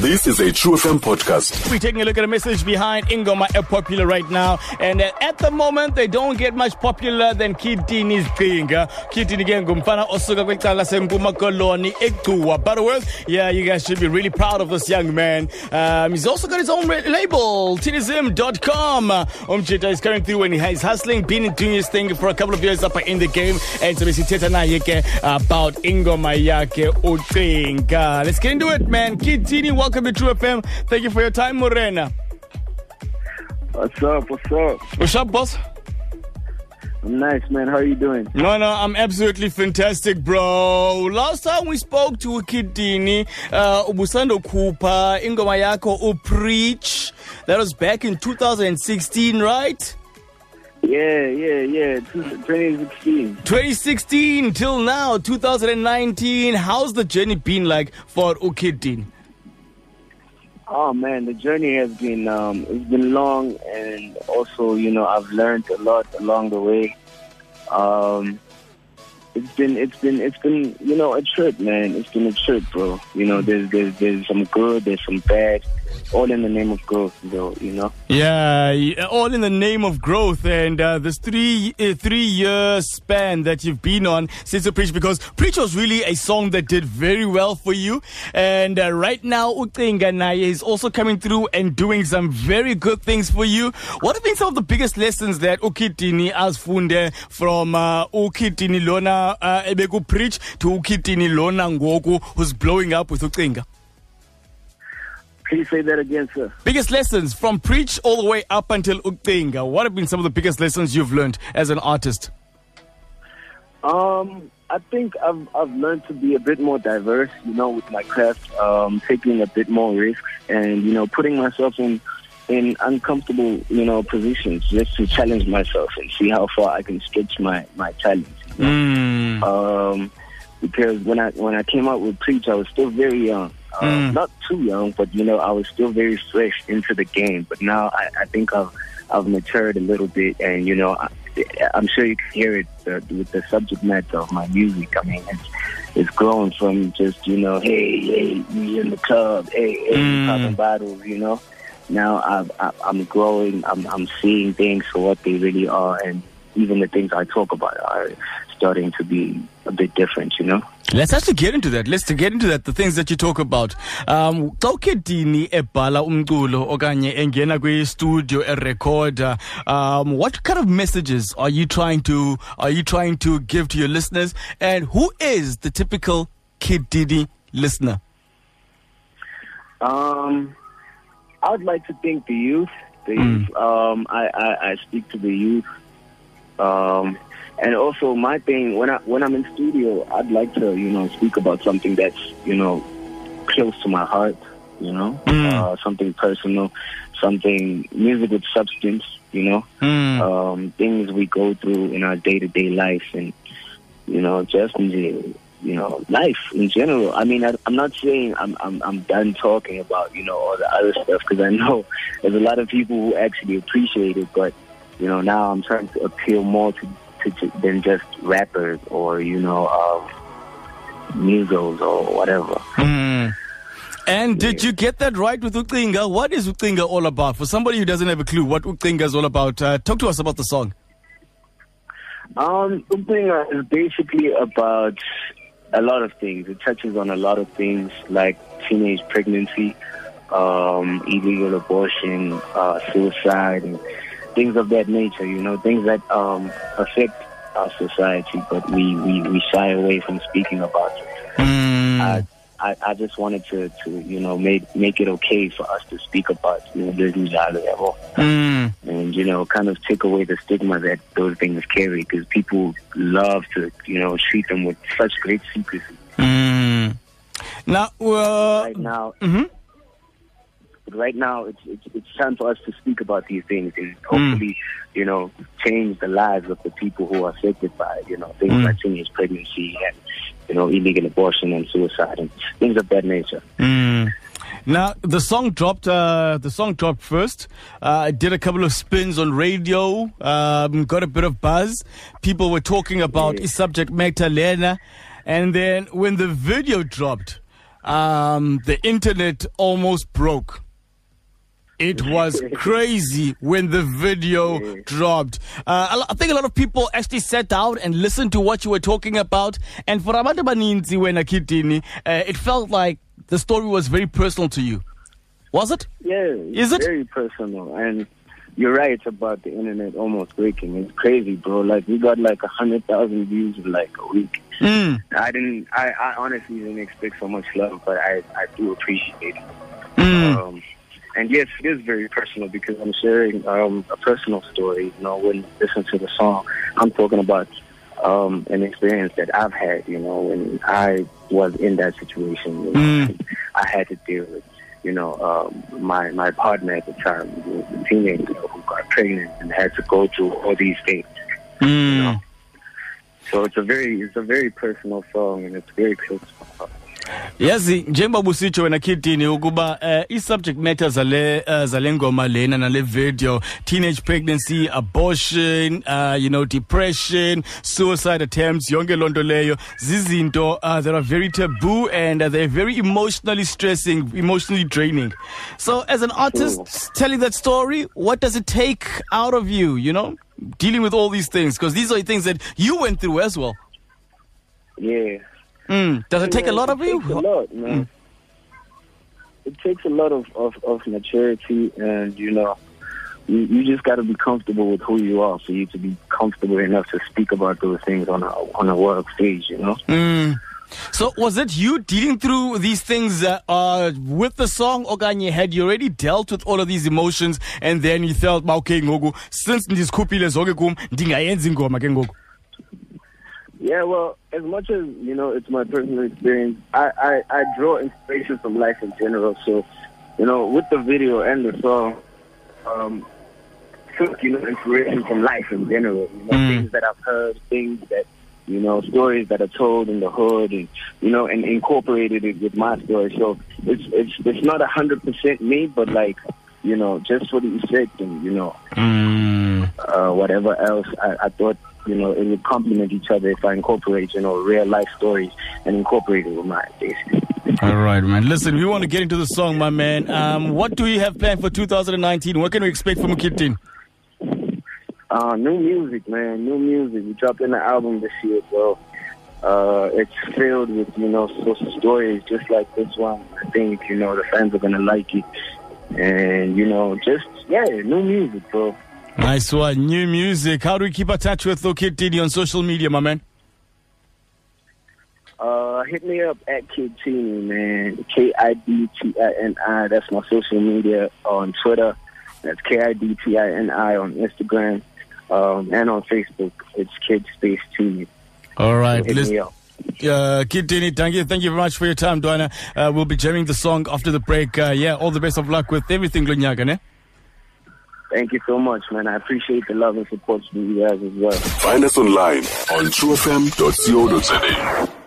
This is a True FM podcast. We're taking a look at a message behind Ingoma are popular right now. And uh, at the moment, they don't get much popular than Kitini's Cinga. Kitini ke ngumfana osuka kwicala sempuma koloni eGcuwa. Butterworth, yeah, you guys should be really proud of this young man. Um, he's also got his own label, tinizim.com. Uh, Umchita is coming through and he's hustling, been doing his thing for a couple of years up in the game. And so besithetha naye ke about Ingoma Yake uCinga. Let's get into it, man. Kitini, welcome to True FM. Thank you for your time, Morena. What's up? What's up? What's up, boss? I'm nice, man. How are you doing? No, no, I'm absolutely fantastic, bro. Last time we spoke to Kid Tini, uh, ubusando kupa ingoma yako upreach. That was back in 2016, right? Yeah, yeah, yeah. 2016. 2016 till now, 2019. How's the journey been like for Ukitini? Oh man, the journey has been um, it's been long, and also you know I've learned a lot along the way. Um, it's been it's been it's been you know a trip, man. It's been a trip, bro. You know, there's there's there's some good, there's some bad, all in the name of growth, though. You know. Yeah, all in the name of growth and uh, this three uh, three year span that you've been on since the preach because preach was really a song that did very well for you and uh, right now Ucinga Naye is also coming through and doing some very good things for you. What have been some of the biggest lessons that Ukitini has funde from uh, Ukitini Lona uh, ebeku preach to Ukitini Lona Ngoku who's blowing up with Ucinga? Please say that again, sir. Biggest lessons from preach all the way up until Ucinga. What have been some of the biggest lessons you've learned as an artist? Um, I think I've I've learned to be a bit more diverse, you know, with my craft, um, taking a bit more risks, and you know, putting myself in in uncomfortable, you know, positions just to challenge myself and see how far I can stretch my my talents. you know? Mm. um, because when I when I came out with Preach, I was still very young. Uh, Mm. Not too young, but you know, I was still very fresh into the game. But now I, I think I've I've matured a little bit, and you know, I, I'm sure you can hear it uh, with the subject matter of my music. I mean, it's it's grown from just you know, hey, hey, we in the club, hey, hey, Mm. popping bottles, you know. Now I've, I, I'm growing. I'm I'm seeing things for what they really are, and even the things I talk about are starting to be a bit different, you know. Let's actually get into that. Let's get into that. The things that you talk about. Um, xa ukhetini ebhala umculo okanye engena kwi-studio erecorda, um, what kind of messages are you trying to are you trying to give to your listeners? And who is the typical Kid listener? Um, I would like to thank the youth. The youth. Um, I, I, I speak to the youth. Um, and also my thing when I when I'm in studio, I'd like to you know speak about something that's you know close to my heart. You know, Mm. uh, something personal, something music with substance. You know, Mm. um, things we go through in our day to day life, and you know, just in the, you know, life in general. I mean, I, I'm not saying I'm I'm I'm done talking about you know all the other stuff because I know there's a lot of people who actually appreciate it, but you know, now I'm trying to appeal more to, to, than just rappers or you know, um, musos or whatever. Mm. And did you get that right with Ucinga? What is Ucinga all about? For somebody who doesn't have a clue what Ucinga is all about, uh, talk to us about the song. Um, Ucinga is basically about a lot of things. It touches on a lot of things like teenage pregnancy, um, illegal abortion, uh, suicide, and things of that nature. You know, things that um, affect our society, but we, we, we shy away from speaking about. Mm. I, I, I just wanted to, to you know make make it okay for us to speak about you know this level Mm. and you know kind of take away the stigma that those things carry because people love to you know treat them with such great secrecy Mm. Now, uh, right now mhm. But right now it's, it's it's time for us to speak about these things and hopefully you know change the lives of the people who are affected by you know things Mm. like teenage pregnancy and you know illegal abortion and suicide and things of that nature Mm. Now the song dropped. Uh, the song dropped first. Uh, it did a couple of spins on radio. Um, got a bit of buzz. People were talking about Yeah. subject matter, Lena, and then when the video dropped, um, the internet almost broke. It was crazy when the video dropped. Uh, I think a lot of people actually sat down and listened to what you were talking about. And for abantu baninzi wena Kid Tini, uh, it felt like the story was very personal to you. Was it? Yeah, Is it? very personal? And you're right about the internet almost breaking. It's crazy, bro. Like we got like a hundred thousand views in like a week. Mm. I didn't. I, I honestly didn't expect so much love, but I I do appreciate it. Mm. Um, and yes, it is very personal because I'm sharing um, a personal story. You know, when you listen to the song, I'm talking about um, an experience that I've had. You know, when I was in that situation, you know, Mm. I had to deal with. You know, um, my my partner at the time was a teenager who got pregnant and had to go through all these things. Mm. So it's a very it's a very personal song and it's very close to my heart. Yazi njengoba usitsho wena Kid Tini ukuba uh, i-subject matter zale uh, zale ngoma lena nale video teenage pregnancy abortion uh, you know depression suicide attempts yonke loo nto leyo zizinto uh, that are very taboo and uh, they're very emotionally stressing emotionally draining. So as an artist telling that story what does it take out of you you know? Dealing with all these things because these are the things that you went through as well. Yeah. Mm. does it take a lot of it you Takes a lot, man. It takes a lot of, of, of maturity, and you know, you, you just got to be comfortable with who you are for you to be comfortable enough to speak about those things on a on a world stage. You know. Mm. So was it you dealing through these things uh, uh, with the song okanye had you already dealt with all of these emotions and then you felt "Ma, okay ngoku since ndizikhuphile zonke kum ndingayenza ingoma ke ngoku Yeah, well, as much as you know, it's my personal experience. I, I, I draw inspiration from life in general. So, you know, with the video and the song, um, took you know inspiration from life in general. You know, Mm. things that I've heard, things that you know, stories that are told in the hood, and you know, and incorporated it with my story. So it's it's it's not a hundred percent me, but like you know, just for the effect and you know, mm. uh, whatever else. I, I thought, you know, it would complement each other if I incorporate, you know, real life stories and incorporate it with mine, basically. all right man listen we want to get into the song my man um, what do you have planned for 2019 what can we expect from Kid Tini? Uh, new music, man, new music. We dropped in an album this year, bro. Uh, it's filled with, you know, social stories just like this one. I think, you know, the fans are going to like it. And, you know, just, yeah, new music, bro. Nice one new music how do we keep in touch with Kid Tini on social media my man Uh, hit me up at Kid Tini, man. K I D T I N I. That's my social media on Twitter. That's K I D T I N I on Instagram. Um, and on Facebook, it's Kid Space Tini. all right Hit listen me up. Uh, Kid Tini, thank you. Thank you very much for your time, Dwana. Uh, we'll be jamming the song after the break. Uh, yeah, all the best of luck with everything, Lunyaka, ne? Thank you so much, man. I appreciate the love and support from you guys as well. Find us online on truefm.co.za.